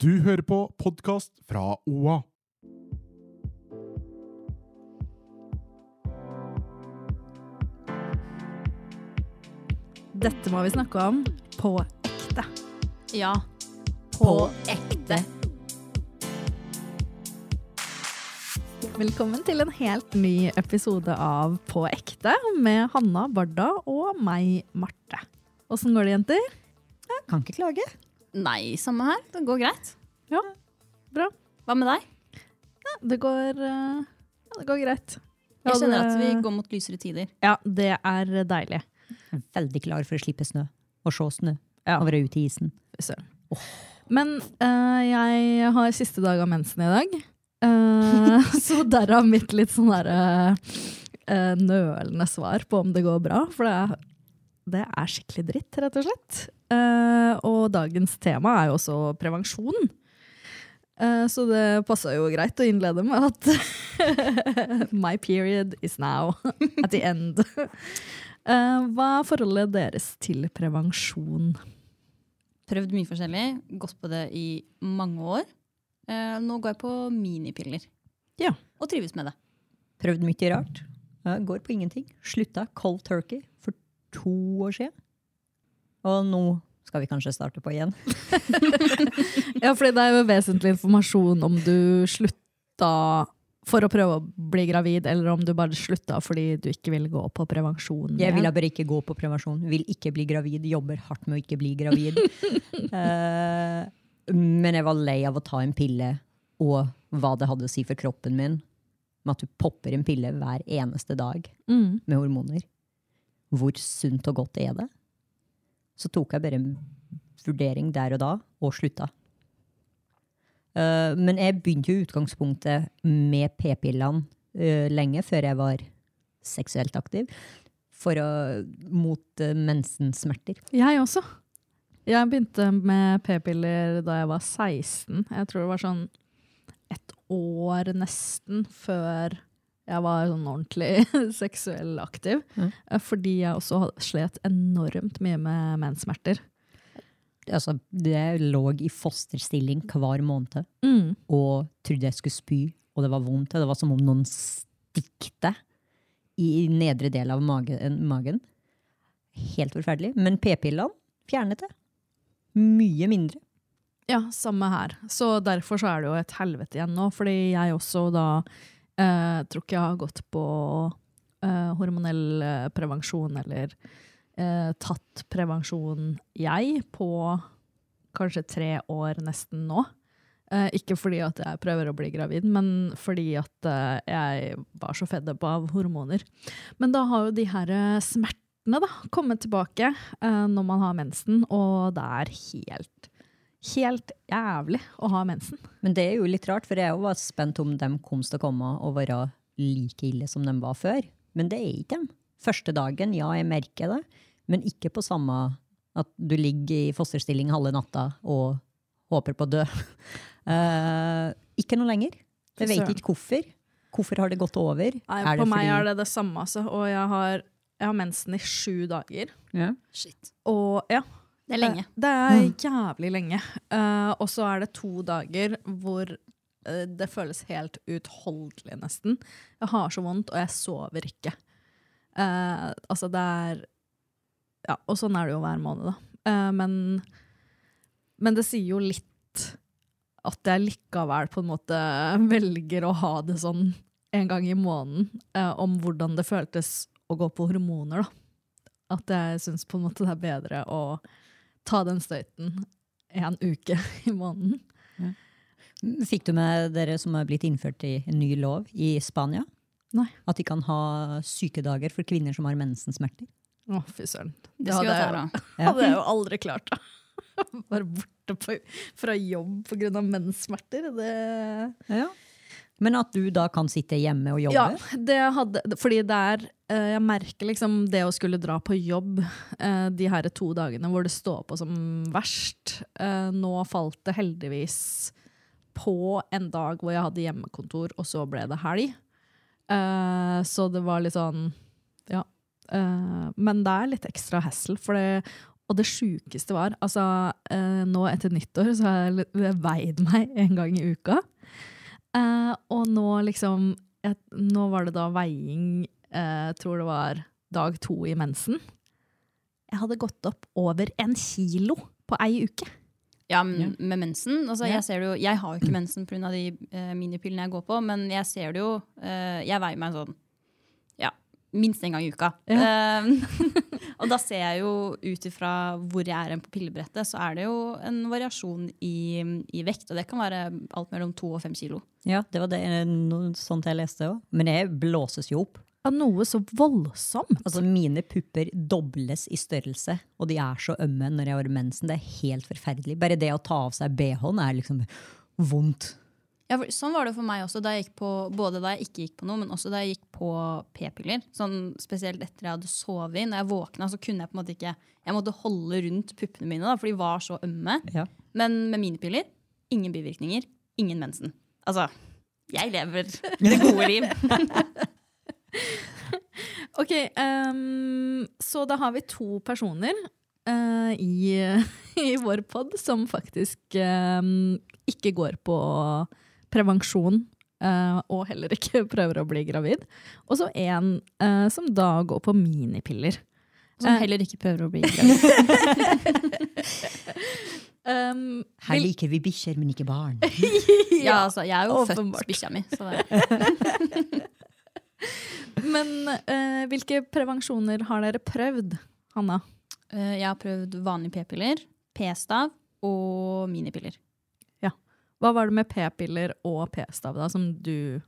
Du hører på podkast fra OA. Dette må vi snakke om på ekte. Ja. På ekte. Velkommen til en helt ny episode av På ekte med Hanna Barda og meg, Marte. Åssen går det, jenter? Jeg Kan ikke klage. Nei, samme her. Det går greit. Ja, bra. Hva med deg? Det går, eh, ja, det går greit. Jeg Ja, kjenner at vi går mot lysere tider. Ja, det er deilig. Veldig klar for å slippe snø. Og se snø. Ja. Og være ute i isen. Søren. Men uh, jeg har siste dag av mensen i dag. Uh, så derav mitt litt sånn derre uh, nølende svar på om det går bra. For det er, det er skikkelig dritt, rett og slett. Eh, og dagens tema er jo også prevensjon. Eh, så det passa jo greit å innlede med at My period is now. At the end. Eh, hva er forholdet deres til prevensjon? Prøvd mye forskjellig. Gått på det i mange år. Eh, nå går jeg på minipiller. Ja. Og trives med det. Prøvd mye rart. Ja, går på ingenting. Slutta cold turkey for to år siden. Og nå skal vi kanskje starte på igjen. Ja, fordi det er jo vesentlig informasjon om du slutta for å prøve å bli gravid, eller om du bare slutta fordi du ikke vil gå på prevensjon. Jeg igjen. bare ikke gå på prevensjon. Vil ikke bli gravid. Jobber hardt med å ikke bli gravid. uh, men jeg var lei av å ta en pille og hva det hadde å si for kroppen min. Med at du popper en pille hver eneste dag Mm. med hormoner. Hvor sunt og godt er det? Så tok jeg bare en vurdering der og da, og slutta. Uh, men jeg begynte jo utgangspunktet med p-pillene uh, lenge før jeg var seksuelt aktiv. For å, mot uh, mensensmerter. Jeg også. Jeg begynte med p-piller da jeg var 16. Jeg tror det var sånn et år nesten før jeg var sånn ordentlig seksuell aktiv. Mm. Fordi jeg også slet enormt mye med menssmerter. Altså, det lå i fosterstilling hver måned Mm. og trodde jeg skulle spy, og det var vondt. Det var som om noen stikte i nedre del av magen. magen. Helt forferdelig. Men p-pillene fjernet det. Mye mindre. Ja, samme her. Så derfor så er det jo et helvete igjen nå, fordi jeg også da eh, tror ikke jeg har gått på eh, hormonell eh, prevensjon eller tatt prevensjon, jeg, på kanskje tre år nesten nå. Ikke fordi at jeg prøver å bli gravid, men fordi at jeg var så fedd opp av hormoner. Men da har jo de her smertene da, kommet tilbake når man har mensen, og det er helt helt jævlig å ha mensen. Men det er jo litt rart, for jeg var spent om de kom til å komme og være like ille som de var før. Men det er ikke dem. Første dagen, ja, jeg merker det, men ikke på samme at du ligger i fosterstilling halve natta og håper på å dø. Uh, ikke noe lenger. Jeg vet ikke hvorfor. Hvorfor har det gått over? Nei, Er på det meg fordi- er det det samme, altså. Og jeg har, jeg har mensen i sju dager. Ja. Shit. Og ja. Det er lenge. Det er jævlig lenge. Uh, og så er det to dager hvor uh, det føles helt utholdelig, nesten. Jeg har så vondt, og jeg sover ikke. Uh, altså, det er Ja, og sånn er det jo hver måned, da. Eh, men, men det sier jo litt at jeg likevel på en måte velger å ha det sånn en gang i måneden, om hvordan det føltes å gå på hormoner, da. At jeg syns på en måte det er bedre å ta den støyten en uke i måneden. Fikk du med dere som er blitt innført i en ny lov i Spania? Nei. At de kan ha sykedager for kvinner som har mensensmerter? Å, fy søren. Det hadde jeg Ja. hadde jeg jo aldri klart. da. Bare borte på, fra jobb pga. menssmerter. Det Ja. Men at du da kan sitte hjemme og jobbe? Ja, det hadde, fordi det er eh, Jeg merker liksom det å skulle dra på jobb eh, de her to dagene hvor det står på som verst. Eh, nå falt det heldigvis på en dag hvor jeg hadde hjemmekontor, og så ble det helg. Så det var litt sånn Ja. Men det er litt ekstra hassle, for det og det sjukeste var altså, Nå etter nyttår så har jeg veid meg en gang i uka. Eh, og nå liksom jeg, Nå var det da veiing, eh, tror det var dag to i mensen. Jeg hadde gått opp over en kilo på ei uke. Ja, med mensen. Altså, jeg, ser det jo, jeg har jo ikke mensen pga. de eh, minipillene jeg går på, men jeg ser det jo eh, Jeg veier meg sånn minst en gang i uka. Eh, og da ser jeg jo ut ifra hvor jeg er på pillebrettet, så er det jo en variasjon i, i vekt. Og det kan være alt mellom to og fem kilo. Ja, det var det, noe sånt jeg leste òg. Men det blåses jo opp. Av noe så voldsomt. Altså Mine pupper dobles i størrelse, og de er så ømme når jeg har mensen. Det er helt forferdelig. Bare det å ta av seg bh-en er liksom vondt. Ja, sånn var det for meg også, da jeg gikk på, både da jeg ikke gikk på noe, men også da jeg gikk på p-piller. Sånn, spesielt etter jeg hadde sovet. Når jeg våkna, så kunne jeg på en måte ikke Jeg måtte holde rundt puppene mine, da, for de var så ømme. Ja. Men med minipiller ingen bivirkninger, ingen mensen. Altså, jeg lever det gode liv. Ok, um, så da har vi to personer uh, i, i vår pod som faktisk um, ikke går på prevensjon. Uh, og heller ikke prøver å bli gravid. Og så en uh, som da går på minipiller. Som heller ikke prøver å bli gravid. Um, Her liker vi bikkjer, men ikke barn. Ja, altså, jeg er jo åpenbart. født bikkja mi. Så det, men uh, hvilke prevensjoner har dere prøvd, Hanna? Eh, jeg har prøvd vanlige p-piller, p-stav og minipiller. Hva var det med p-piller og p-stav da, som, du,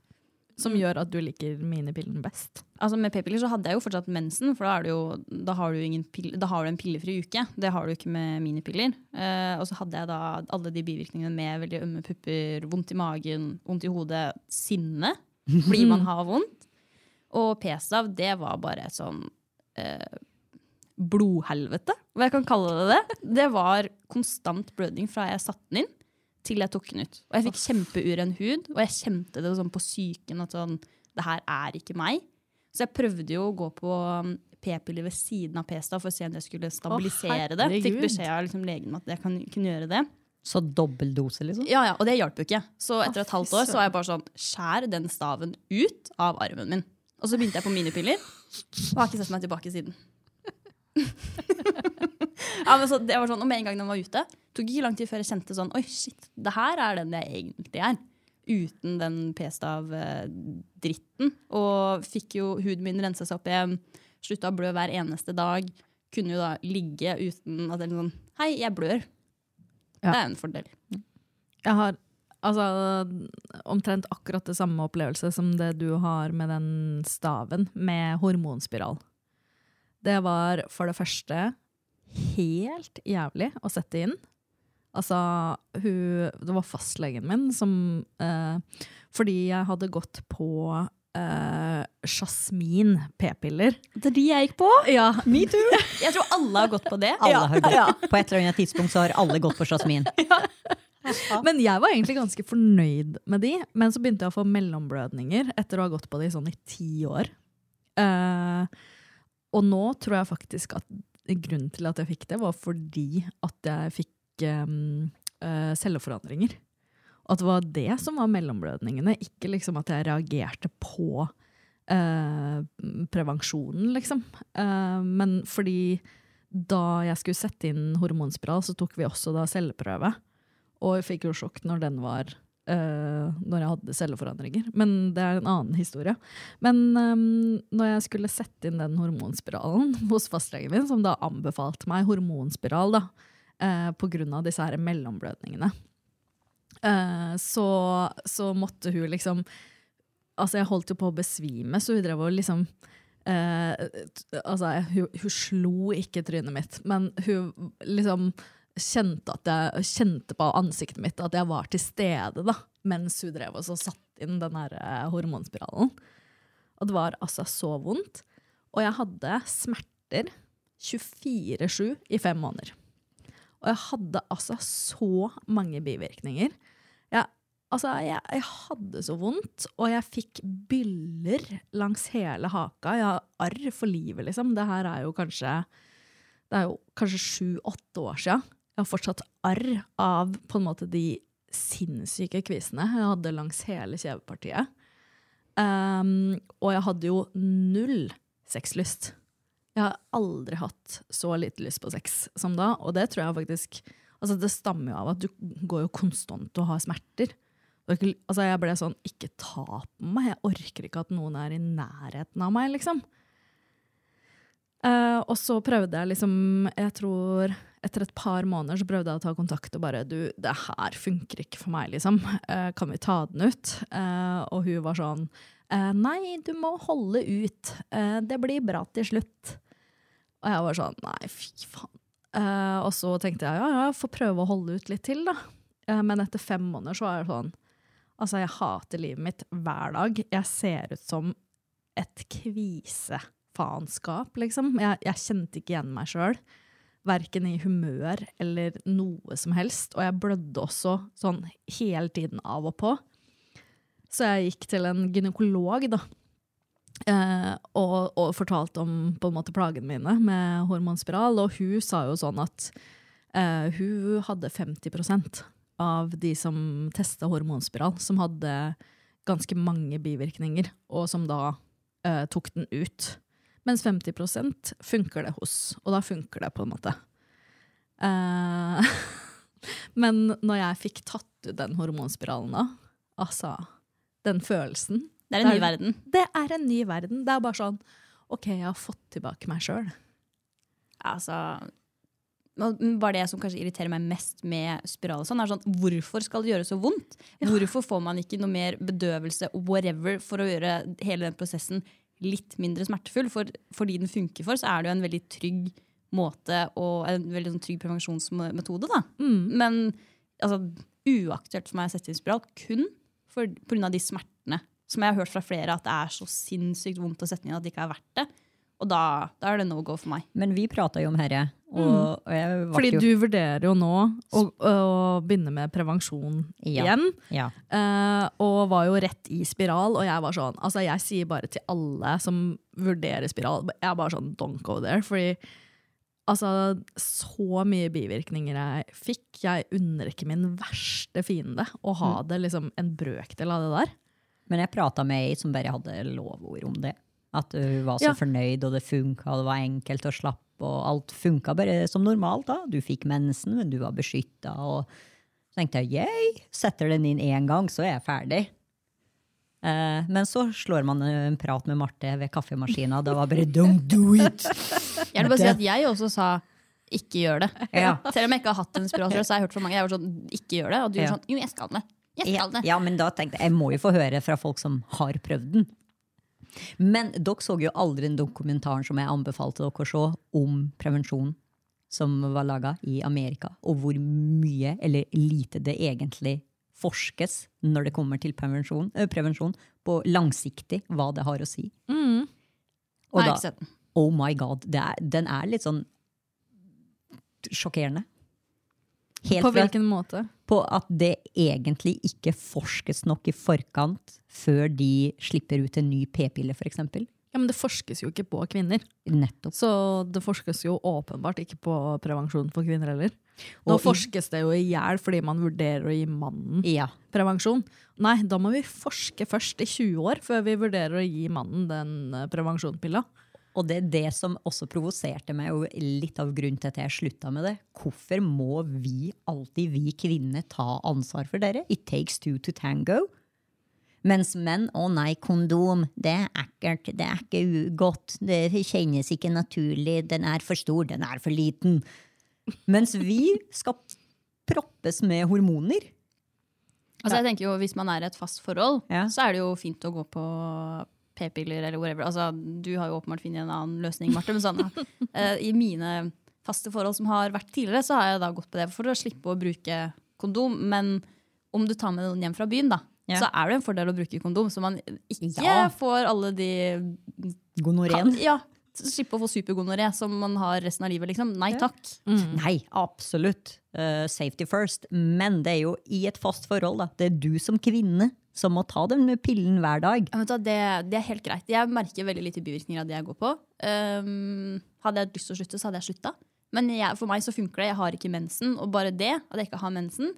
som gjør at du liker minipillen best? Altså Med p-piller så hadde jeg jo fortsatt mensen, for da, det jo, da, har, du ingen pille, da har du en pillefri uke. Det har du ikke med minipiller. Eh, og så hadde jeg da alle de bivirkningene med veldig ømme pupper, vondt i magen, vondt i hodet, sinne fordi man har vondt. Og p-stav, det var bare et sånn eh, blodhelvete, hva jeg kan kalle det det. Det var konstant blødning fra jeg satte den inn til jeg tok den ut. Og jeg fikk kjempeuren hud, og jeg kjente det sånn på psyken at sånn, det her er ikke meg. Så jeg prøvde jo å gå på um, p-piller ved siden av p-stav for å se om det skulle stabilisere det. Fikk beskjed av liksom, legen at jeg kan, kunne gjøre det. Så dobbel dose, liksom? Ja, ja, Og det hjalp jo ikke. Så etter et halvt år så var jeg bare sånn Skjær den staven ut av armen min. Og så begynte jeg på minipiller, og har ikke sett meg tilbake siden. ja, men så det var sånn, Og med en gang den var ute, tok ikke lang tid før jeg kjente sånn Oi, shit, det her er den jeg egentlig er. Uten den p-stav-dritten. Og fikk jo huden min rensa seg opp igjen. Slutta å blø hver eneste dag. Kunne jo da ligge uten at det er sånn Hei, jeg blør. Ja. Det er en fordel. Jeg har altså, omtrent akkurat det samme opplevelse som det du har med den staven med hormonspiral. Det var for det første helt jævlig å sette inn. Altså, hun, det var fastlegen min som eh, Fordi jeg hadde gått på eh, Jasmin p-piller. Det er de jeg gikk på. Ja, Me too! Jeg tror alle har gått på det. Alle har gått. På et eller annet tidspunkt så har alle gått på Jasmin. Men jeg var egentlig ganske fornøyd med de. Men så begynte jeg å få mellomblødninger etter å ha gått på de sånn i ti år. Eh, og nå tror jeg faktisk at grunnen til at jeg fikk det, var fordi at jeg fikk um, uh, celleforandringer. At det var det som var mellomblødningene, ikke liksom at jeg reagerte på uh, prevensjonen, liksom. Uh, men fordi da jeg skulle sette inn hormonspiral, så tok vi også da celleprøve. Og jeg fikk jo sjokk når den var eh, Når jeg hadde celleforandringer. Men det er en annen historie. Men um, når jeg skulle sette inn den hormonspiralen hos fastlegen min, som da anbefalte meg hormonspiral da, uh, grunn av disse her mellomblødningene, uh, så, så måtte hun liksom Altså, jeg holdt jo på å besvime, så hun drev og liksom uh, altså, hun, hun slo ikke trynet mitt, men hun liksom kjente, jeg, kjente på ansiktet mitt at jeg var til stede da, mens hun drev og satte inn den her eh, hormonspiralen. Og det var altså så vondt. Og jeg hadde smerter 24-7 i fem måneder. Og jeg hadde altså så mange bivirkninger. Jeg, altså, jeg, jeg hadde så vondt, og jeg fikk byller langs hele haka. Jeg har arr for livet, liksom. Det her er kanskje det er jo kanskje sju-åtte år sia. Jeg har fortsatt arr av på en måte de sinnssyke kvisene jeg hadde langs hele kjevepartiet. Um, og jeg hadde jo null sexlyst. Jeg har aldri hatt så lite lyst på sex som da, og det tror jeg faktisk altså Det stammer jo av at du går jo konstant og har smerter. Altså jeg ble sånn Ikke ta på meg, jeg orker ikke at noen er i nærheten av meg, liksom. Uh, og så prøvde jeg liksom Jeg tror etter et par måneder så prøvde jeg å ta kontakt og bare Du, det her funker ikke for meg, liksom. Uh, kan vi ta den ut? Uh, og hun var sånn Nei, du må holde ut. det blir bra til slutt. Og jeg var sånn Nei, fy faen. og så tenkte jeg ja, ja, jeg får prøve å holde ut litt til, da. men etter fem måneder så var det sånn Altså, jeg hater livet mitt hver dag. Jeg ser ut som et kvise faenskap, liksom. Jeg, jeg, kjente ikke igjen meg sjøl. Verken i humør eller noe som helst. Og jeg blødde også sånn hele tiden av og på. Så jeg gikk til en gynekolog, da. Eh, og, og, fortalte om på en måte plagene mine med hormonspiral. Og hun sa jo sånn at eh, hun hadde 50% av de som testa hormonspiral, som hadde ganske mange bivirkninger, og som da eh, tok den ut. Mens 50% funker det hos, og da funker det på en måte. Uh, men når jeg fikk tatt ut den hormonspiralen da, altså Den følelsen Det er en det er, ny verden. Det er en ny verden. Det er bare sånn OK, jeg har fått tilbake meg sjøl. Altså var det som kanskje irriterer meg mest med spiral, sånn, sånn, hvorfor skal det gjøre så vondt? Hvorfor får man ikke noe mer bedøvelse whatever, for å gjøre hele den prosessen litt mindre smertefull. For fordi den funker for, så er det jo en veldig trygg måte og en veldig sånn, trygg prevensjonsmetode. Da. Mm. Men altså, uaktuelt for meg å sette inn spiral kun pga. de smertene. Som jeg har hørt fra flere at det er så sinnssykt vondt å sette inn at det ikke er verdt det. Og da, da, er det no go for meg. Men vi prata jo om herre. Og, mm. og Fordi jo... du vurderer jo nå å, å begynne med prevensjon ja. igjen. Ja. Uh, og var jo rett i spiral, og jeg var sånn Altså, jeg sier bare til alle som vurderer spiral, jeg er bare sånn don't go there. Fordi altså, så mye bivirkninger jeg fikk. Jeg unner ikke min verste fiende å ha mm. det liksom en brøkdel av det der. Men jeg prata med ei som bare hadde lovord om det. At hun var så ja. fornøyd, og det funka, og det var enkelt å slappe, og alt funka bare som normalt. da. Du fikk mensen, men du var beskytta. Og så tenkte jeg yay, setter den inn én gang, så er jeg ferdig. Eh, men så slår man en prat med Marte ved kaffemaskina. Det var bare 'don't do it'. Jeg vil bare si at jeg også sa ikke gjør det. Ja. Selv om jeg ikke har hatt en spiral så har jeg hørt fra mange jeg var sånn, ikke gjør det. Og du ja. er sånn jo, jeg skal det. Jeg skal det. Ja, men da tenkte jeg jeg må jo få høre fra folk som har prøvd den. Men dere så jo aldri den dokumentaren som jeg anbefalte dere å se, om prevensjon som var laga i Amerika, og hvor mye eller lite det egentlig forskes når det kommer til prevensjon, øh, prevensjon på langsiktig hva det har å si. Mm. Og Nei, da, oh my god, er, den er litt sånn sjokkerende. Helt på hvilken måte? På at det egentlig ikke forskes nok i forkant før de slipper ut en ny p-pille, f.eks. Ja, Men det forskes jo ikke på kvinner. Nettopp. Så det forskes jo åpenbart ikke på prevensjon for kvinner heller. Nå og forskes det jo i hjel fordi man vurderer å gi mannen ja. prevensjon. Nei, da må vi forske først i 20 år før vi vurderer å gi mannen den eh, prevensjonspilla. Og det er det som også provoserte meg, og litt av grunnen til at jeg slutta med det. Hvorfor må vi alltid, vi kvinner, ta ansvar for dere? It takes two to tango. Mens menn å nei, kondom, det er ekkelt, det er ikke godt, det kjennes ikke naturlig, den er for stor, den er for liten. Mens vi skal proppes med hormoner. Altså jeg tenker jo Hvis man er i et fast forhold, ja. så er det jo fint å gå på p-piller eller whatever. Altså, du har jo åpenbart funnet en annen løsning, Marte. Men sånn, uh, i mine faste forhold som har vært tidligere, så har jeg da gått på det for å slippe å bruke kondom. Men om du tar med noen hjem fra byen, da, Ja. så er det en fordel å bruke kondom. Så man ikke Ja. får alle de Gonoreen? Ja, Slippe å få supergonoré som man har resten av livet, liksom. Nei takk. Nei, absolutt. Uh, safety first. Men det er jo i et fast forhold. da. Det er du som kvinne som må ta den pillen hver dag. Ja, det, det er helt greit. Jeg merker veldig lite bivirkninger av det jeg går på. Um, hadde jeg lyst til å slutte, så hadde jeg slutta. Men jeg, for meg så funker det. Jeg har ikke mensen, og bare det at jeg ikke har mensen,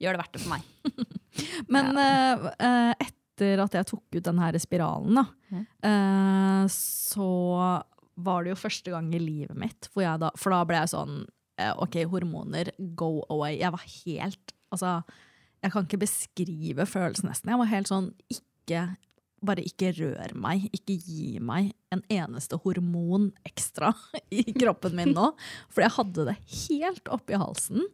gjør det verdt det for meg. Men ja. uh, etter at jeg tok ut den her spiralen, da, eh, så var det jo første gang i livet mitt hvor jeg da For da ble jeg sånn uh, OK, hormoner, go away. Jeg var helt Altså, jeg kan ikke beskrive følelsen nesten. Jeg var helt sånn ikke bare ikke rør meg, ikke gi meg en eneste hormon ekstra i kroppen min nå. For jeg hadde det helt oppi halsen.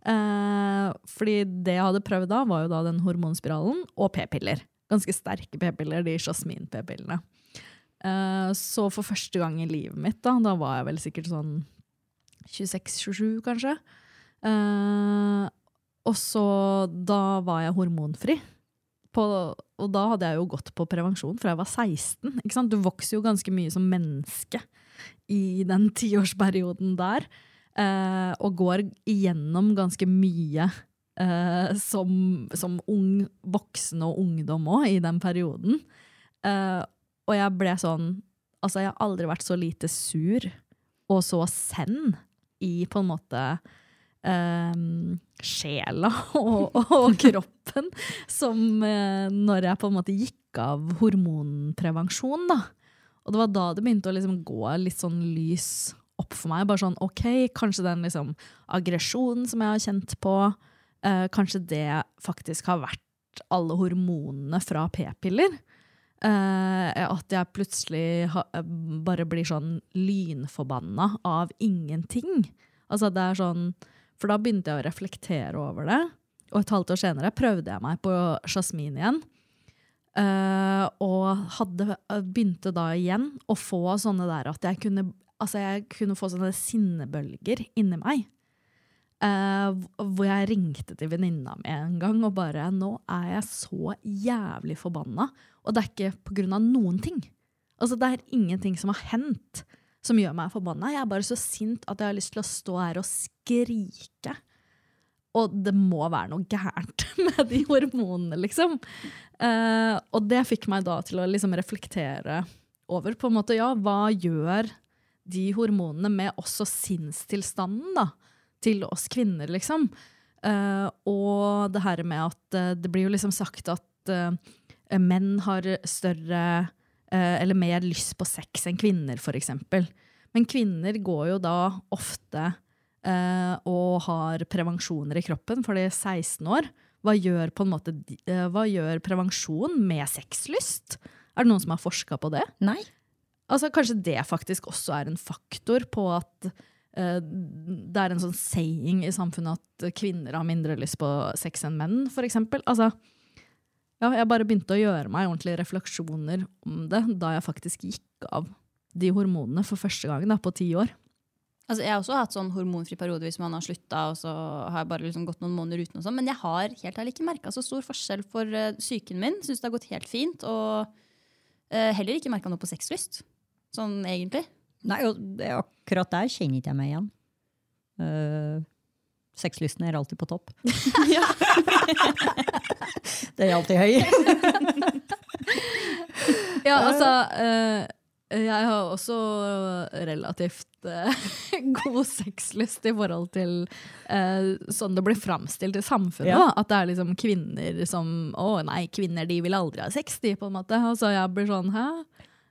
Eh, fordi det jeg hadde prøvd da, var jo da den hormonspiralen og p-piller. Ganske sterke p-piller, de jasmin-p-pillene. Eh, så for første gang i livet mitt, da, da var jeg vel sikkert sånn 26-27 kanskje. Eh, og så da var jeg hormonfri. På, og da hadde jeg jo gått på prevensjon fra jeg var 16. Ikke sant? Du vokser jo ganske mye som menneske i den tiårsperioden der. eh, og går igjennom ganske mye eh, som, som ung voksen og ungdom òg, i den perioden. Eh, og jeg ble sånn Altså, jeg har aldri vært så lite sur og så send i på en måte eh, sjela og, og kroppen som eh, når jeg på en måte gikk av hormonprevensjon, da. Og det var da det begynte å liksom gå litt sånn lys opp for meg. Bare sånn OK, kanskje den liksom aggresjonen som jeg har kjent på, eh, kanskje det faktisk har vært alle hormonene fra p-piller. Eh, at jeg plutselig ha, bare blir sånn lynforbanna av ingenting. Altså det er sånn, For da begynte jeg å reflektere over det. Og et halvt år senere prøvde jeg meg på jasmin igjen. Uh, og hadde, eh, begynte da igjen å få sånne der at jeg kunne, altså jeg kunne få sånne sinnebølger inni meg. Uh, hvor jeg ringte til venninna mi en gang og bare 'Nå er jeg så jævlig forbanna'. Og det er ikke på grunn av noen ting. Altså Det er ingenting som har hendt som gjør meg forbanna. Jeg er bare så sint at jeg har lyst til å stå her og skrike. Og det må være noe gærent med de hormonene, liksom. Uh, og det fikk meg da til å liksom reflektere over på en måte, ja, hva gjør de hormonene med også sinnstilstanden da, til oss kvinner, liksom. Uh, og det her med at uh, det blir jo liksom sagt at menn har større eller mer lyst på sex enn kvinner, f.eks. Men kvinner går jo da ofte eh, og har prevensjoner i kroppen, for de er 16 år. Hva gjør, på en måte, eh, hva gjør prevensjon med sexlyst? Er det noen som har forska på det? Nei. Altså, kanskje det faktisk også er en faktor på at eh, det er en sånn saying i samfunnet at kvinner har mindre lyst på sex enn menn, f.eks. Altså, ja, jeg bare begynte å gjøre meg ordentlige refleksjoner om det da jeg faktisk gikk av de hormonene for første gang da, på ti år. Altså, jeg har også hatt sånn hormonfri periode hvis man har slutta, og så har jeg bare liksom gått noen måneder uten. og sånn, Men jeg har helt ærlig ikke merka så stor forskjell for uh, psyken min. Syns det har gått helt fint. Og uh, heller ikke merka noe på sexlyst. Sånn egentlig. Nei, og akkurat der kjenner ikke jeg meg igjen. Uh, Sexlysten er alltid på topp. det er alltid høy. Ja, altså eh, Jeg har også relativt eh, god sexlyst i forhold til uh, sånn det blir framstilt i samfunnet. Ja. At det er liksom kvinner som Å nei, kvinner de vil aldri ha sex, de, på en måte. Og så jeg blir sånn Hæ?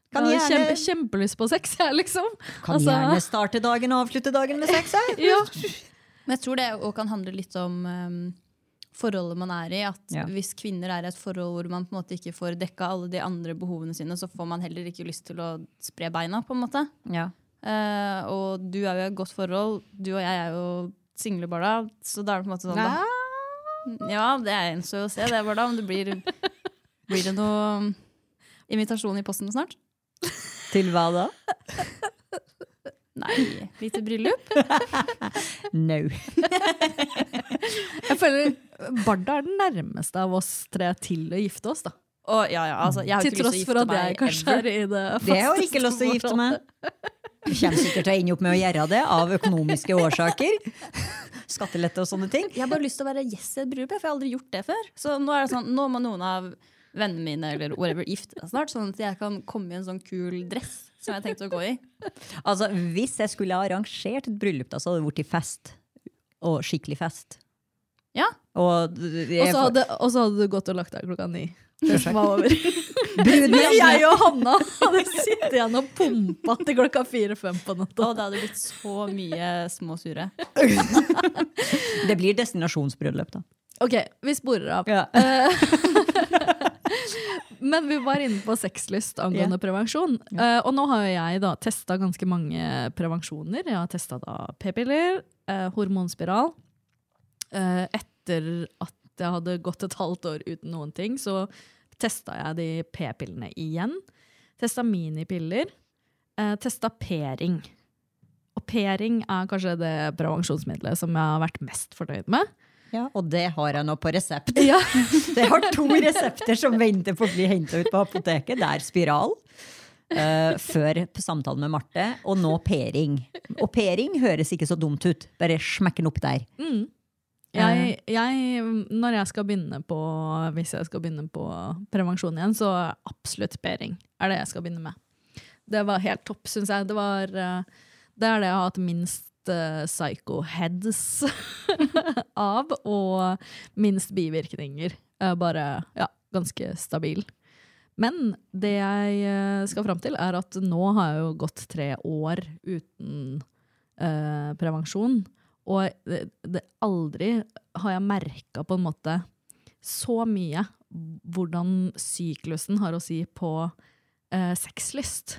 Kan Jeg har gjerne- kjempe, kjempelyst på sex, jeg, liksom. Kan Altså- gjerne starte dagen og avslutte dagen med sex. jeg. Ja. Men jeg tror det òg kan handle litt om um, forholdet man er i. At Ja. hvis kvinner er i et forhold hvor man på en måte ikke får dekka alle de andre behovene sine, så får man heller ikke lyst til å spre beina, på en måte. Ja. Uh, og du er jo i et godt forhold, du og jeg er jo single, Barda, så da er det på en måte sånn da, Ja, det er en så å se, det, Barda. Om det blir, blir det noe invitasjon i posten snart? Til hva da? Nei, lite bryllup. No. Jeg føler Barda er den nærmeste av oss tre til å gifte oss, da. Og ja, ja, altså, jeg har Til ikke lyst tross til å for at jeg kanskje ever. er i det Det har jeg ikke lyst til å gifte meg. Du kommer sikkert til å ende opp med å gjøre det av økonomiske årsaker. Skattelette og sånne ting. Jeg har bare lyst til å være gjest i et bryllup, for jeg har aldri gjort det før. Så nå er det sånn, nå må noen av vennene mine eller whatever gifte seg snart, sånn at jeg kan komme i en sånn kul dress som jeg tenkte å gå i. Altså, Hvis jeg skulle ha arrangert et bryllup, da, så hadde det blitt fest. Og skikkelig fest. Ja. Og, Og så hadde, og så hadde du gått og lagt deg klokka ni. Festen var over. Men jeg og Hanna hadde sittet igjen og pumpa til klokka fire-fem på natta. Og det hadde blitt så mye små sure. Det blir destinasjonsbryllup, da. Ok, vi sporer av. Ja. Men vi var inne på sexlyst angående prevensjon. Eh, og nå har jeg da testa ganske mange prevensjoner. Jeg har testa p-piller, eh, hormonspiral. Eh, etter at jeg hadde gått et halvt år uten noen ting, så testa jeg de p-pillene igjen. Testa minipiller. Eh, testa p-ring. Og p-ring er kanskje det prevensjonsmiddelet som jeg har vært mest fornøyd med. Ja, og det har jeg nå på resept. Ja. det har to resepter som venter på å bli henta ut på apoteket. Det er spiral. Uh, før samtalen med Marte, og nå p-ring. Og p-ring høres ikke så dumt ut. Bare smekk den opp der. Jeg, jeg, når jeg skal begynne på Hvis jeg skal begynne på prevensjon igjen, så absolutt p-ring er det jeg skal begynne med. Det var helt topp, syns jeg. Det, var, eh, det er det jeg har hatt minst eh, psycho heads av, og minst bivirkninger. Bare ja, ganske stabil. Men det jeg eh, skal fram til, er at nå har jeg jo gått tre år uten eh, prevensjon. Og det, det aldri har jeg merka på en måte så mye hvordan syklusen har å si på eh, sexlyst.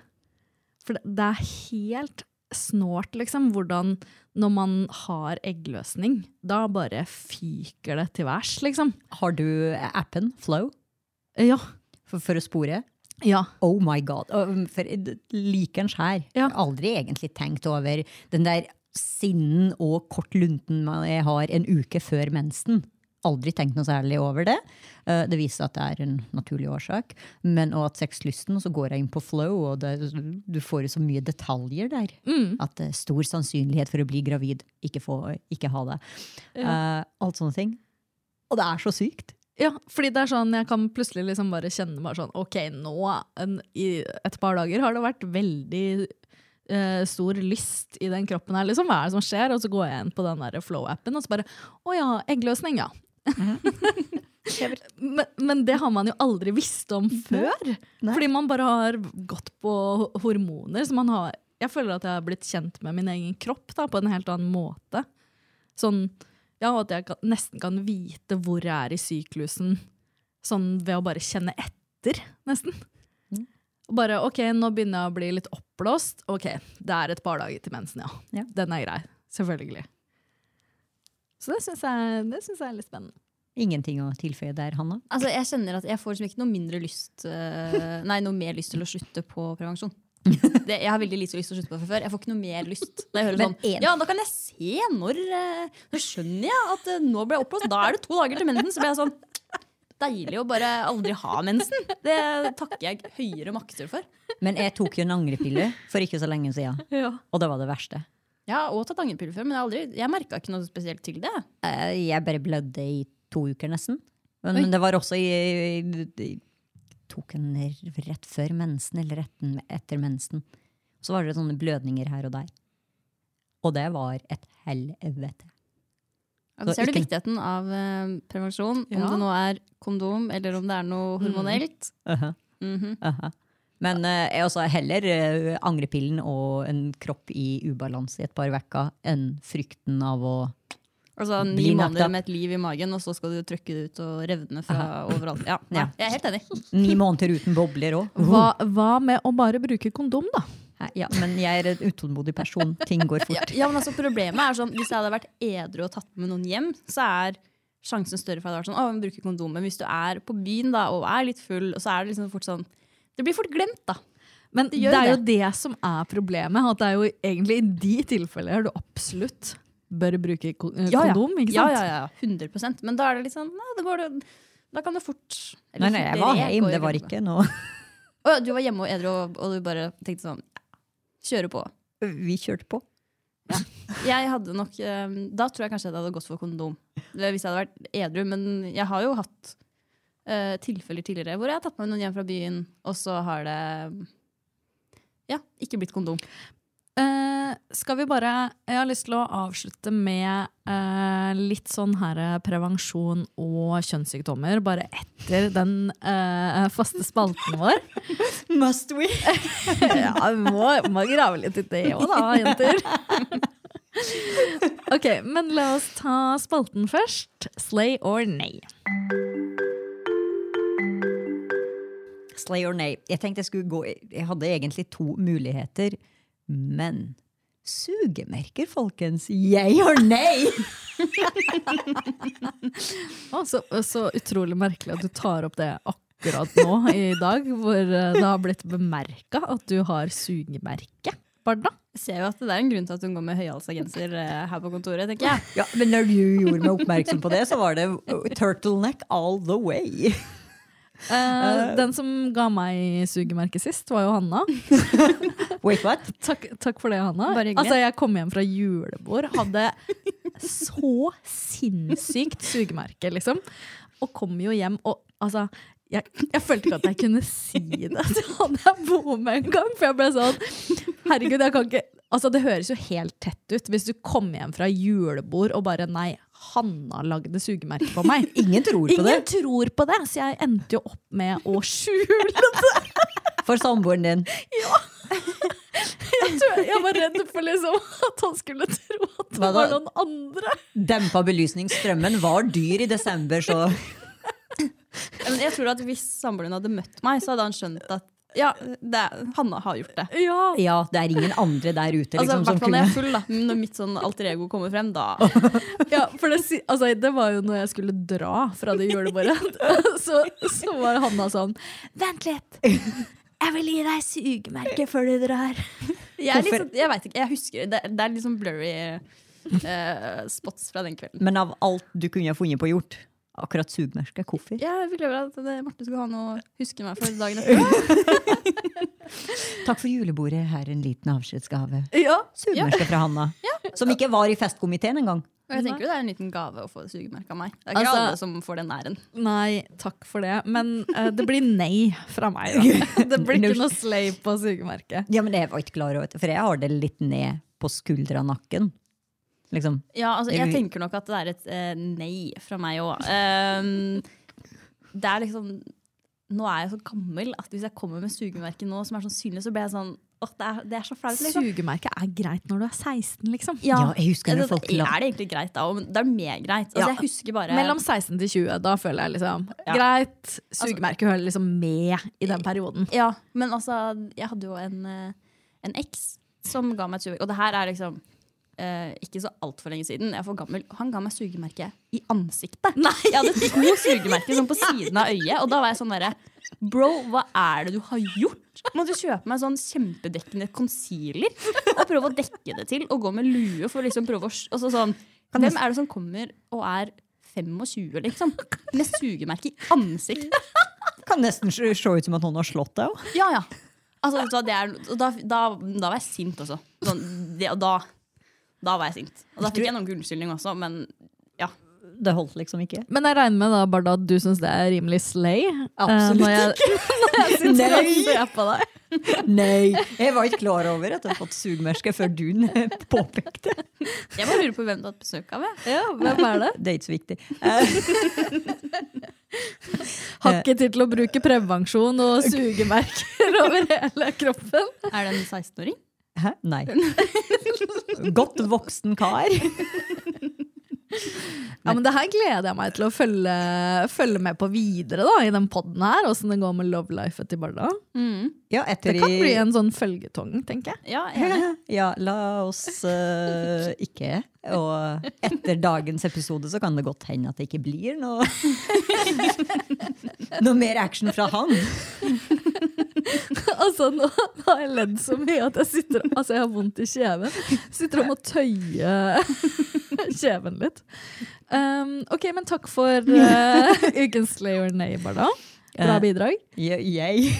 For det, det er helt snålt, liksom, hvordan når man har eggløsning, da bare fyker det til værs, liksom. Har du appen Flow Ja. for, for å spore? Ja. Oh my god. Og, For likens her. Ja. Aldri egentlig tenkt over den der sinnen og kort lunten jeg har en uke før mensen. Aldri tenkt noe særlig over det. Eh, Det viser at det er en naturlig årsak. Men òg at sexlysten, og så går jeg inn på flow, og det, du får jo så mye detaljer der. At det er stor sannsynlighet for å bli gravid, ikke, få, ikke ha det. Eh, alt sånne ting. Og det er så sykt. Ja, fordi det er sånn, jeg kan plutselig liksom bare kjenne bare sånn, ok, nå en, i et par dager har det vært veldig eh, stor lyst i den kroppen her, liksom, hva er det som skjer? Og så går jeg inn på den der flow-appen, og så bare, å ja, eggløsning, ja. men, men det har man jo aldri visst om før, fordi man bare har gått på hormoner, så man har, jeg føler at jeg har blitt kjent med min egen kropp da, på en helt annen måte. Sånn, ja, at jeg kan, nesten kan vite hvor jeg er i syklusen, sånn ved å bare kjenne etter, nesten. Og bare, ok, nå begynner jeg å bli litt oppblåst. Ok, det er et par dager til mensen, ja. Ja. Den er grei. Selvfølgelig. Så det syns jeg, jeg er litt spennende. Ingenting å tilføye der, Hanna. Altså, jeg kjenner at jeg får liksom ikke noe mindre lyst eh, Nei, noe mer lyst til å slutte på prevensjon. Det, jeg har veldig lite lyst til å slutte på det fra før. Jeg får ikke noe mer lyst. Da, jeg hører sånn, en- ja, da kan jeg se når eh, Nå skjønner jeg at eh, nå ble jeg oppblåst. Da er det to dager til mensen. Så blir jeg sånn Deilig å bare aldri ha mensen. Det takker jeg høyere makter for. Men jeg tok jo en angrepille for ikke så lenge siden, og det var det verste. Jeg har også tatt angrepille før, men jeg, aldri- jeg merka ikke noe spesielt til det. Eh, Jeg bare blødde i to uker nesten. Men, men det var også i, i Tok en rett før mensen, eller rett etter mensen. Så var det sånne blødninger her og der. Og det var et helvete. Ja, Så er du viktigheten av eh, prevensjon, Ja. om det nå er kondom eller om det er noe hormonelt. Uh-huh. Mhm. Uh-huh. Men eh, jeg også heller uh, angrepillen og en kropp i ubalanse i et par uker enn frykten av å Altså Ni måneder med et liv i magen, og så skal du trykke det ut og revne fra overalt. Ja, nei, Ja. Jeg er helt enig. Ni måneder uten bobler òg. Hva, hva med å bare bruke kondom, da? Ja, men jeg er en utålmodig person. Ting går fort. ja, men altså Problemet er sånn, Hvis jeg hadde vært edru og tatt med noen hjem, så er sjansen større for at jeg hadde vært sånn, å, bruke kondom. Men hvis du er på byen da, og er litt full, så er det liksom fort sånn Det blir fort glemt, da. Men Det det, er er jo det. det som er problemet. At det er jo egentlig i de tilfeller du absolutt bør bruke ko eh, Ja, ja. kondom. ikke sant? ja, ja, ja. 100% Men da er det litt sånn nei, går da kan det fort eller Nei, nei, jeg var hjemme, det var ikke noe Å, Du var hjemme og edru, og, og du bare tenkte sånn Kjøre på. Vi kjørte på. Jeg hadde nok eh, Da tror jeg kanskje jeg hadde gått for kondom. Hvis jeg hadde vært edru. Men jeg har jo hatt uh, tilfeller tidligere hvor jeg har tatt med noen hjem fra byen, og så har det ja, ikke blitt kondom. Eh, skal vi bare Jeg har lyst til å avslutte med eh, litt sånn her prevensjon og kjønnssykdommer, bare etter den eh, faste spalten vår. Must we? ja, vi må, må grave litt i det òg, da, jenter. ok, men la oss ta spalten først. Slay or nay. Slay or nay. Jeg tenkte jeg skulle gå Jeg hadde egentlig to muligheter, men Sugemerker, folkens. Jeg har nei! Å, så, så utrolig merkelig at du tar opp det akkurat nå i dag, hvor eh, det har blitt bemerka at du har sugemerke. Barda? Jeg ser jo at det er en grunn til at hun går med høyhalsa genser eh, her på kontoret, tenker jeg. Ja, men når du gjorde meg oppmerksom på det, så var det turtleneck all the way. Eh, den som ga meg sugemerke sist, var jo Hanna. Wait, what? Takk, takk for det, Hanna. Bare. Altså, jeg kom hjem fra julebord, hadde så sinnssykt sugemerke, liksom. Og kom jo hjem og altså jeg, jeg følte ikke at jeg kunne si det til han jeg bor med en gang. For jeg ble sånn Herregud, jeg kan ikke Altså, det høres jo helt tett ut hvis du kommer hjem fra julebord og bare Nei, Hanna lagde sugemerke på meg. Ingen tror på Ingen det. tror på det, så jeg endte jo opp med å skjule det. For samboeren din. Jeg, tror, jeg var redd for liksom at han skulle tro at det var noen andre. Dempa belysningsstrømmen var dyr i desember, så jeg tror at hvis samboeren hadde møtt meg, så hadde han skjønt at ja, det er, Hanna har gjort det. Ja. ja, det er ingen andre der ute Altså, liksom, altså, som hvert fall når jeg kunne er full, da. Når mitt sånn alter ego kommer frem, da Ja, for det, altså, det var jo når jeg skulle dra fra det julebordet. Så, så var Hanna sånn Vent litt! Jeg vil gi deg sugemerke før du drar. Jeg, liksom, jeg vet ikke, jeg husker det. Det er litt sånn blurry eh, spots fra den kvelden. Men av alt du kunne ha funnet på gjort, akkurat sugemerke, hvorfor? Jeg fikk leve at det, Marte skulle ha noe å huske meg for dagen etter. Takk for julebordet, her er en liten avskjedsgave. Ja. Sugemerke fra Hanna. Som ikke var i festkomiteen engang. Og jeg tenker jo det er en liten gave å få sugemerke av meg. Det er ikke Altså- alle som får den æren. Nei, takk for det. Men uh, det blir nei fra meg. Da. Det blir ikke noe slay på sugemerket. Ja, men det var ikke klar over for jeg har det litt ned på skuldra nakken. Liksom. Ja, altså, jeg tenker nok at det er et eh, nei fra meg òg. det er liksom Nå er jeg så gammel at hvis jeg kommer med sugemerke nå som er sånn synlig, så blir jeg sånn åh, det, er, det er så flaut. Liksom. Sugemerke er greit når du er 16, liksom. Ja, jeg husker det, folk la er det egentlig greit da, det er mer greit. Altså, Ja. Jeg husker bare Mellom 16 til 20, da føler jeg liksom Ja. Greit, sugemerke hører liksom med i den perioden. Ja, men altså, jeg hadde jo en, eh, en eks som ga meg et sugemerke. Og det her er liksom eh, ikke så altfor lenge siden. Jeg er for gammel. Han ga meg sugemerke i ansiktet. Nei! Jeg hadde to sugemerker sånn på siden av øyet, og da var jeg sånn derre Bro, hva er det du har gjort? Må du kjøpe meg sånn kjempedekkende concealer og prøve å dekke det til? Og gå med lue for liksom prøve å altså sånn, Hvem er det som kommer og er 25, liksom? Med sugemerke i ansiktet? Kan nesten se ut som at noen har slått deg òg. Ja, ja. Altså, det er, da, da, da var jeg sint også. Sånn, det, og da, da var jeg sint. Og da fikk jeg noen unnskyldning også, men ja. Det holdt liksom ikke. Men jeg regner med da, Barda, at du syns det er rimelig slay? eh, Absolutt ikke. jeg, når jeg sitter Nei. på deg. Nei, jeg var ikke klar over at jeg hadde fått sugemerke før du påpekte. Jeg bare lurer på hvem du har hatt besøk av. Jeg. Ja, hvem er det? Det er ikke så viktig. Har ikke tid til å bruke prevensjon og sugemerker over hele kroppen. Er det en 16-åring? Hæ? Nei. Godt voksen kar. Ja, men Det her gleder jeg meg til å følge, følge med på videre da, i den podden her. Åssen det går med love life til Barda. Ja, etter Det kan i- bli en sånn følgetong, tenker jeg. Ja, jeg. Ja, la oss uh, ikke. Og etter dagens episode så kan det godt hende at det ikke blir noe Noe mer action fra han. altså, nå har jeg ledd så mye at jeg sitter Altså, jeg har vondt i kjeven. Sitter og må tøye kjeven litt. Um, OK, men takk for uh, ukens Slay neighbor, da. Bra Eh, bidrag. Jeg, jeg.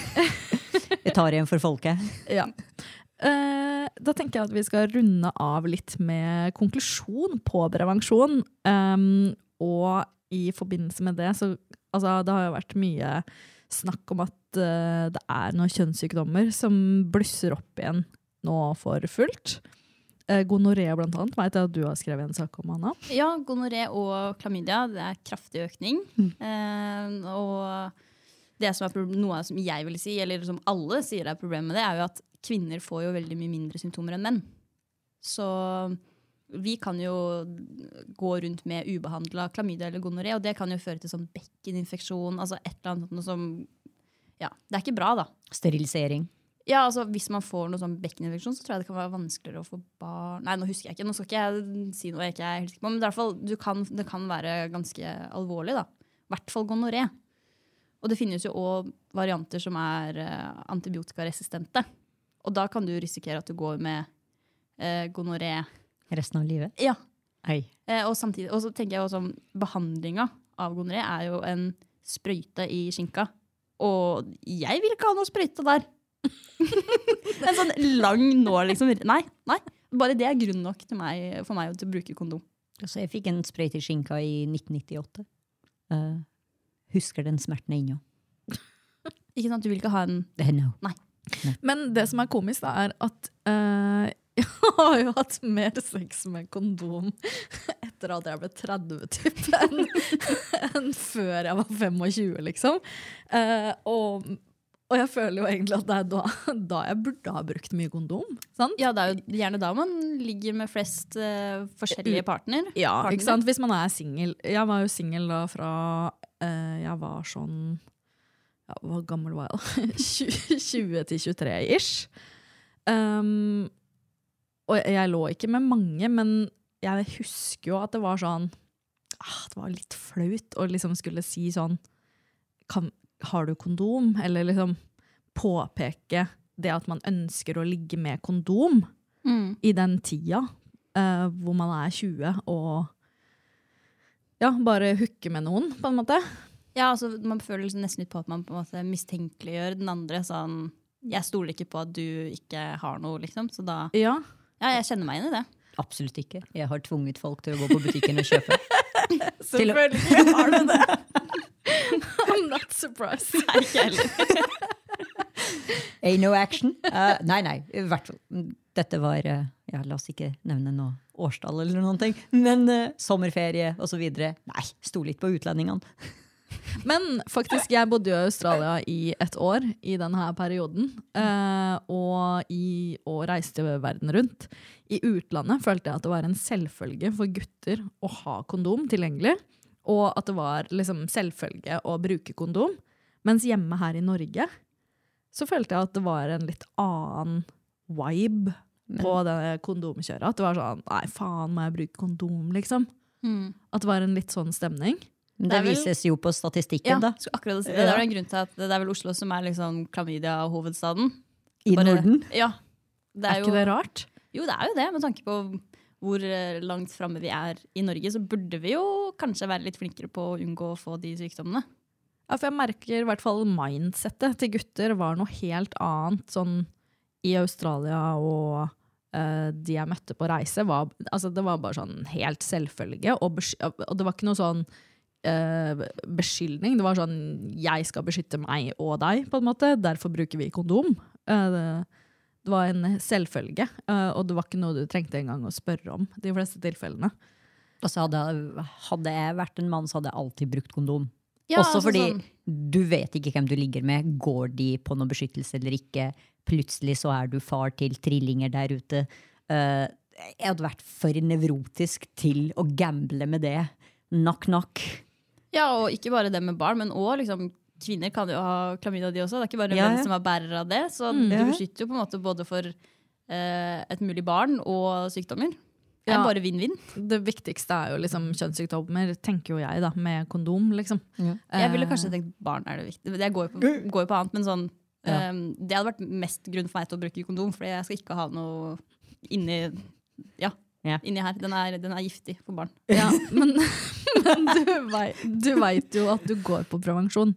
jeg tar igjen for folket. Ja. Uh, da tenker jeg at vi skal runde av litt med konklusjon på prevensjon. Um, og i forbindelse med det, så altså, det har jo vært mye snakk om at uh, det er noen kjønnssykdommer som blusser opp igjen nå for fullt. Uh, Gonoré blant annet, vet jeg at du har skrevet en sak om, Anna. Ja, gonoré og klamydia, det er kraftig økning. Eh, og det som er noe som jeg vil si, eller som alle sier er problemet med det, er jo at kvinner får jo veldig mye mindre symptomer enn menn. Så vi kan jo gå rundt med ubehandla klamydia eller gonoré, og det kan jo føre til sånn bekkeninfeksjon, altså et eller annet noe som Ja, det er ikke bra, da. Sterilisering. Ja, altså Hvis man får noe sånn bekkeninfeksjon, så tror jeg det kan være vanskeligere å få barn Nei, nå husker jeg ikke, nå skal ikke jeg si noe jeg ikke er helt sikker på, men i hvert fall, du kan, det kan være ganske alvorlig. da. I hvert fall gonoré. Og det finnes jo òg varianter som er eh, antibiotikaresistente. Og da kan du risikere at du går med eh, gonoré. Resten av livet. Ja. Eh, og samtidig, og så tenker jeg også om behandlinga av gonoré er jo en sprøyte i skinka. Og jeg vil ikke ha noe sprøyte der. en sånn lang nål, liksom. Nei, nei. Bare det er grunn nok til meg, for meg til å bruke kondom. Altså, jeg fikk en sprøyte i skinka i 1998. Uh, husker den smerten ennå. Ikke sant, Du vil ikke ha en Det Nei. Nei. Men det som er komisk, da, er at eh, jeg har jo hatt mer sex med kondom etter at jeg ble 30, type, enn enn før jeg var 25, liksom. Eh, og, og jeg føler jo egentlig at det er da, da jeg burde ha brukt mye kondom. Sant? Ja, det er jo gjerne da man ligger med flest uh, forskjellige partner. Ja, partner. ikke sant? Hvis man er singel. Jeg var jo singel da fra uh, jeg var sånn ja, Hvor gammel var jeg da? 20 til 23 ish. Um, og jeg, lå ikke med mange, men jeg husker jo at det var sånn ah, Det var litt flaut å liksom skulle si sånn kan, Har du kondom? Eller liksom påpeke det at man ønsker å ligge med kondom Mm. i den tida uh, hvor man er 20 og ja, bare hooke med noen, på en måte. Ja, altså Man føler liksom nesten litt på at man på en måte mistenkeliggjør den andre. sånn, Jeg stoler ikke på at du ikke har noe, liksom. Så da Ja. Ja, jeg kjenner meg igjen i det. Absolutt ikke. Jeg har tvunget folk til å gå på butikken og kjøpe. Selvfølgelig har du det! I'm not surprised. Nei, ikke heller. Ain't no action. Uh, nei, nei. I hvert fall. Dette var uh, ja, La oss ikke nevne noe årstall eller noen ting. Men uh, sommerferie osv. Nei, sto litt på utlendingene. Men faktisk, jeg bodde jo i Australia i et år i denne perioden. eh, og, i, og reiste verden rundt. I utlandet følte jeg at det var en selvfølge for gutter å ha kondom tilgjengelig. Og at det var liksom selvfølge å bruke kondom. Mens hjemme her i Norge så følte jeg at det var en litt annen vibe på det kondomkjøret. At det var sånn Nei, faen, må jeg bruke kondom, liksom? Mm. At det var en litt sånn stemning. Men Det det vel- vises jo på Ja, statistikken, da. Ja, akkurat si det. Det er en grunn til at det er vel Oslo som er liksom klamydia-hovedstaden. I Bare- Norden. Ja. Det Er, er, ikke jo, det rart? Jo, det er jo det. Med tanke på hvor eh, langt framme vi er i Norge, så burde vi jo kanskje være litt flinkere på å unngå å få de sykdommene. Ja, for jeg merker i hvert fall mindsettet til gutter var noe helt annet sånn i Australia og uh, de jeg møtte på reise. Var, altså, det var bare sånn helt selvfølge. Og, og det var ikke noe sånn eh, beskyldning. Det var sånn 'jeg skal beskytte meg og deg', på en måte. Derfor bruker vi kondom. Eh, det, det var en selvfølge, eh, og det var ikke noe du trengte engang å spørre om. de fleste tilfellene. Altså, hadde, hadde jeg vært en mann, så hadde jeg alltid brukt kondom. Ja, Også altså fordi sånn- du vet ikke hvem du ligger med. Går de på noe beskyttelse eller ikke? Plutselig så er du far til trillinger der ute. Uh, jeg hadde vært for nevrotisk til å gamble med det. Knock, knock. Ja, og ikke bare det med barn, men òg liksom, kvinner kan jo ha klamydia, de også. Det er ikke bare Ja, menn som er bærer av det. Så Mm. du beskytter jo på en måte både for eh, et mulig barn og sykdommer. Det er Ja. bare vinn-vinn. Det viktigste er jo liksom kjønnssykdommer, tenker jo jeg, da, med kondom, liksom. Jeg ville Eh, kanskje tenkt barn er det viktige. Jeg går jo på, går jo på annet, men sånn Ja. Um, det hadde vært mest grunn for meg til å bruke kondom, for jeg skal ikke ha noe inni, ja, Ja. inni her. Den er, den er giftig for barn. Ja, men, men du, vei, du veit jo at du går på prevensjon.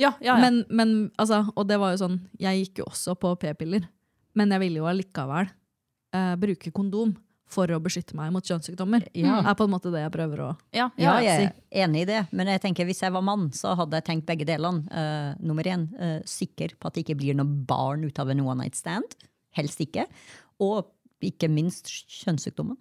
Ja, ja, ja. Men, men altså, og det var jo sånn, jeg gikk jo også på p-piller, men jeg ville jo allikevel uh, bruke kondom for å beskytte meg mot kjønnssykdommer. Ja. er på en måte det jeg prøver å ja, Ja, ja, jeg er enig i det, men jeg tenker hvis jeg var mann, så hadde jeg tenkt begge delene. Uh, nummer én, uh, sikker på at det ikke blir noe barn ut av en one night stand. Helst ikke. Og ikke minst kjønnssykdommen.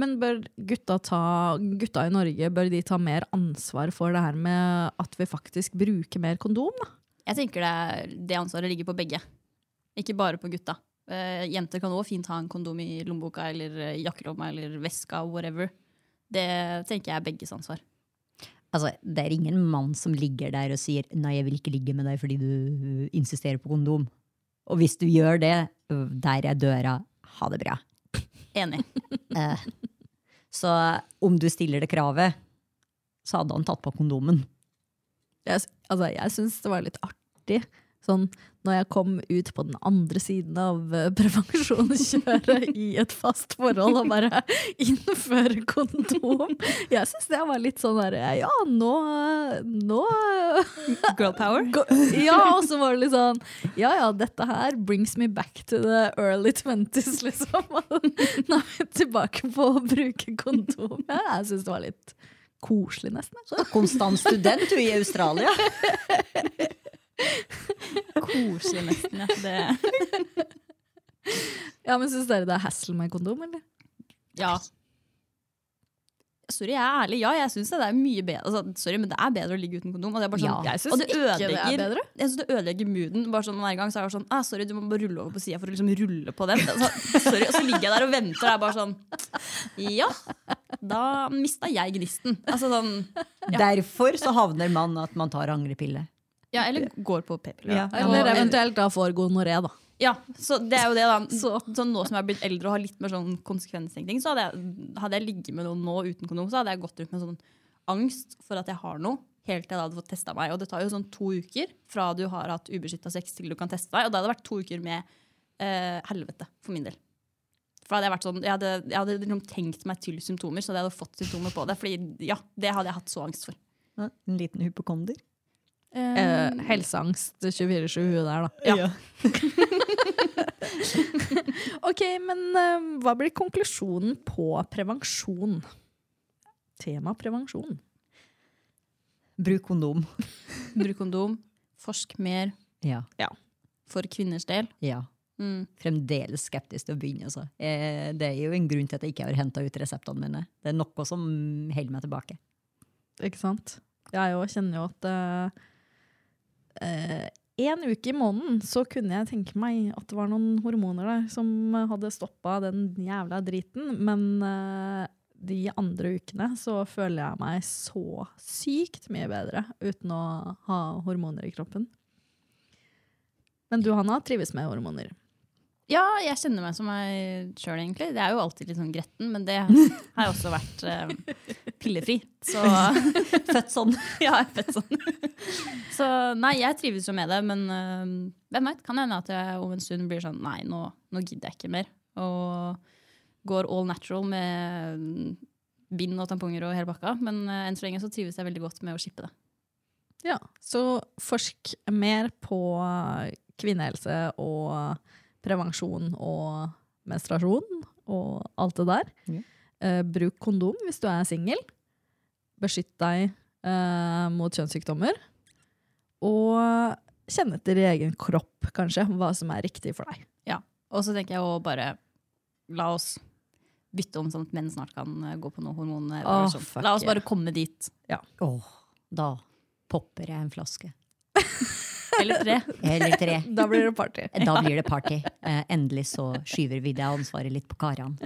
Men bør gutta, ta, gutta i Norge bør de ta mer ansvar for det her med at vi faktisk bruker mer kondom? Da? Jeg tenker det, er- det ansvaret ligger på begge. Ikke bare på gutta. Uh, jenter kan òg fint ha en kondom i lommeboka eller eh, jakkelomma eller veska, whatever. Det tenker jeg er begges ansvar. Altså, det er ingen mann som ligger der og sier 'nei, jeg vil ikke ligge med deg fordi du insisterer på kondom'. Og hvis du gjør det, der er døra. Ha det bra. Enig. Eh, så om du stiller det kravet, så hadde han tatt på kondomen. Jeg, altså, jeg syns det var litt artig. Sånn, når jeg kom ut på den andre siden av eh, prevensjonskjøret i et fast forhold og bare innføre kondom. Jeg syns det var litt sånn derre Ja, nå, nå Girl power. Ja, og så var det litt sånn Ja ja, dette her brings me back to the early twenties, liksom. Nå er vi tilbake på å bruke kondom. Ja, jeg syns det var litt koselig, nesten. Så konstant student du i Australia. Koselig nesten, ja. Det, Ja, men Syns dere det er hassle med kondom, eller? ja. Sorry, jeg er ærlig. Ja, jeg syns det er mye bedre altså, Sorry, men det er bedre å ligge uten kondom. Og det er bare sånn, Ja. Jeg syns og det ikke det ødelegger, jeg synes det ødelegger mooden. Bare sånn Hver gang så er det sånn ah, Sorry, du må bare rulle over på sida for å liksom rulle på den. Altså, sorry, Og så ligger jeg der og venter, og er bare sånn Ja, da mista jeg gnisten. Altså sånn Derfor så havner man at man tar angrepille. Ja, eller går på p-piller. Ja. Eller eventuelt da får gonoré, da. Ja, så det er jo det da Så. så. Nå som jeg har blitt eldre og har litt mer sånn konsekvenstenkning, så hadde jeg, hadde jeg ligget med noen nå uten kondom, så hadde jeg gått rundt med sånn angst for at jeg har noe, helt til jeg hadde fått testa meg. Og det tar jo sånn to uker fra du har hatt ubeskytta sex til du kan teste deg. Og da hadde vært to uker med eh, helvete for min del. For hadde jeg, vært sånn, jeg hadde, jeg hadde liksom tenkt meg til symptomer, så hadde jeg hadde fått symptomer på det. Fordi ja, det hadde jeg hatt så angst for. En liten hypokonder. Eh, helseangst 24-7 huet der, da. Ja. Ok, men eh, hva blir konklusjonen på prevensjon? Tema prevensjon. Bruk kondom. Bruk kondom, forsk mer Ja. for kvinners del. ja. Mm. Fremdeles skeptisk til å begynne. Altså. Eh, det er jo en grunn til at jeg ikke har henta ut reseptene mine. Det er noe som holder meg tilbake. Ikke sant? Jeg òg kjenner jo at eh, en uke i måneden så kunne jeg tenke meg at det var noen hormoner der som hadde stoppa den jævla driten, men uh, de andre ukene så føler jeg meg så sykt mye bedre uten å ha hormoner i kroppen. Men du, Hanna, trives med hormoner. Ja, jeg kjenner meg som meg sjøl, egentlig. Det er jo alltid litt sånn gretten, men det har jo også vært eh, pillefri. Så Født sånn. ja, jeg er født sånn. Så nei, jeg trives jo med det, men eh, hvem veit? Kan hende at jeg om en stund blir sånn nei, nå, nå gidder jeg ikke mer. Og går all natural med mm, bind og tamponger og hele bakka. Men eh, enn så lenge så trives jeg veldig godt med å shippe det. Ja, så forsk mer på kvinnehelse og prevensjon og menstruasjon og alt det der. Ja. Uh, bruk kondom hvis du er singel. Beskytt deg uh, mot kjønnssykdommer. Og kjenn etter i egen kropp, kanskje, hva som er riktig for deg. Og så tenker jeg å bare la oss bytte om sånn at menn snart kan eh, gå på noe hormon. Oh, la oss bare komme dit. Åh, da popper jeg en flaske. Eller tre. Eller tre. Da blir det party. Da blir det party. Eh, endelig så skyver vi det ansvaret litt på karene.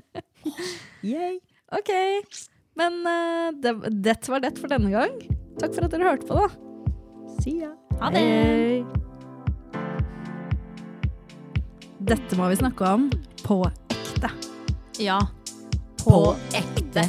Yay. Ok, men uh, det, dette var det for denne gang. Takk for at dere hørte på, da. See ya. Ha det! Dette må vi snakke om på ekte. Ja. På ekte.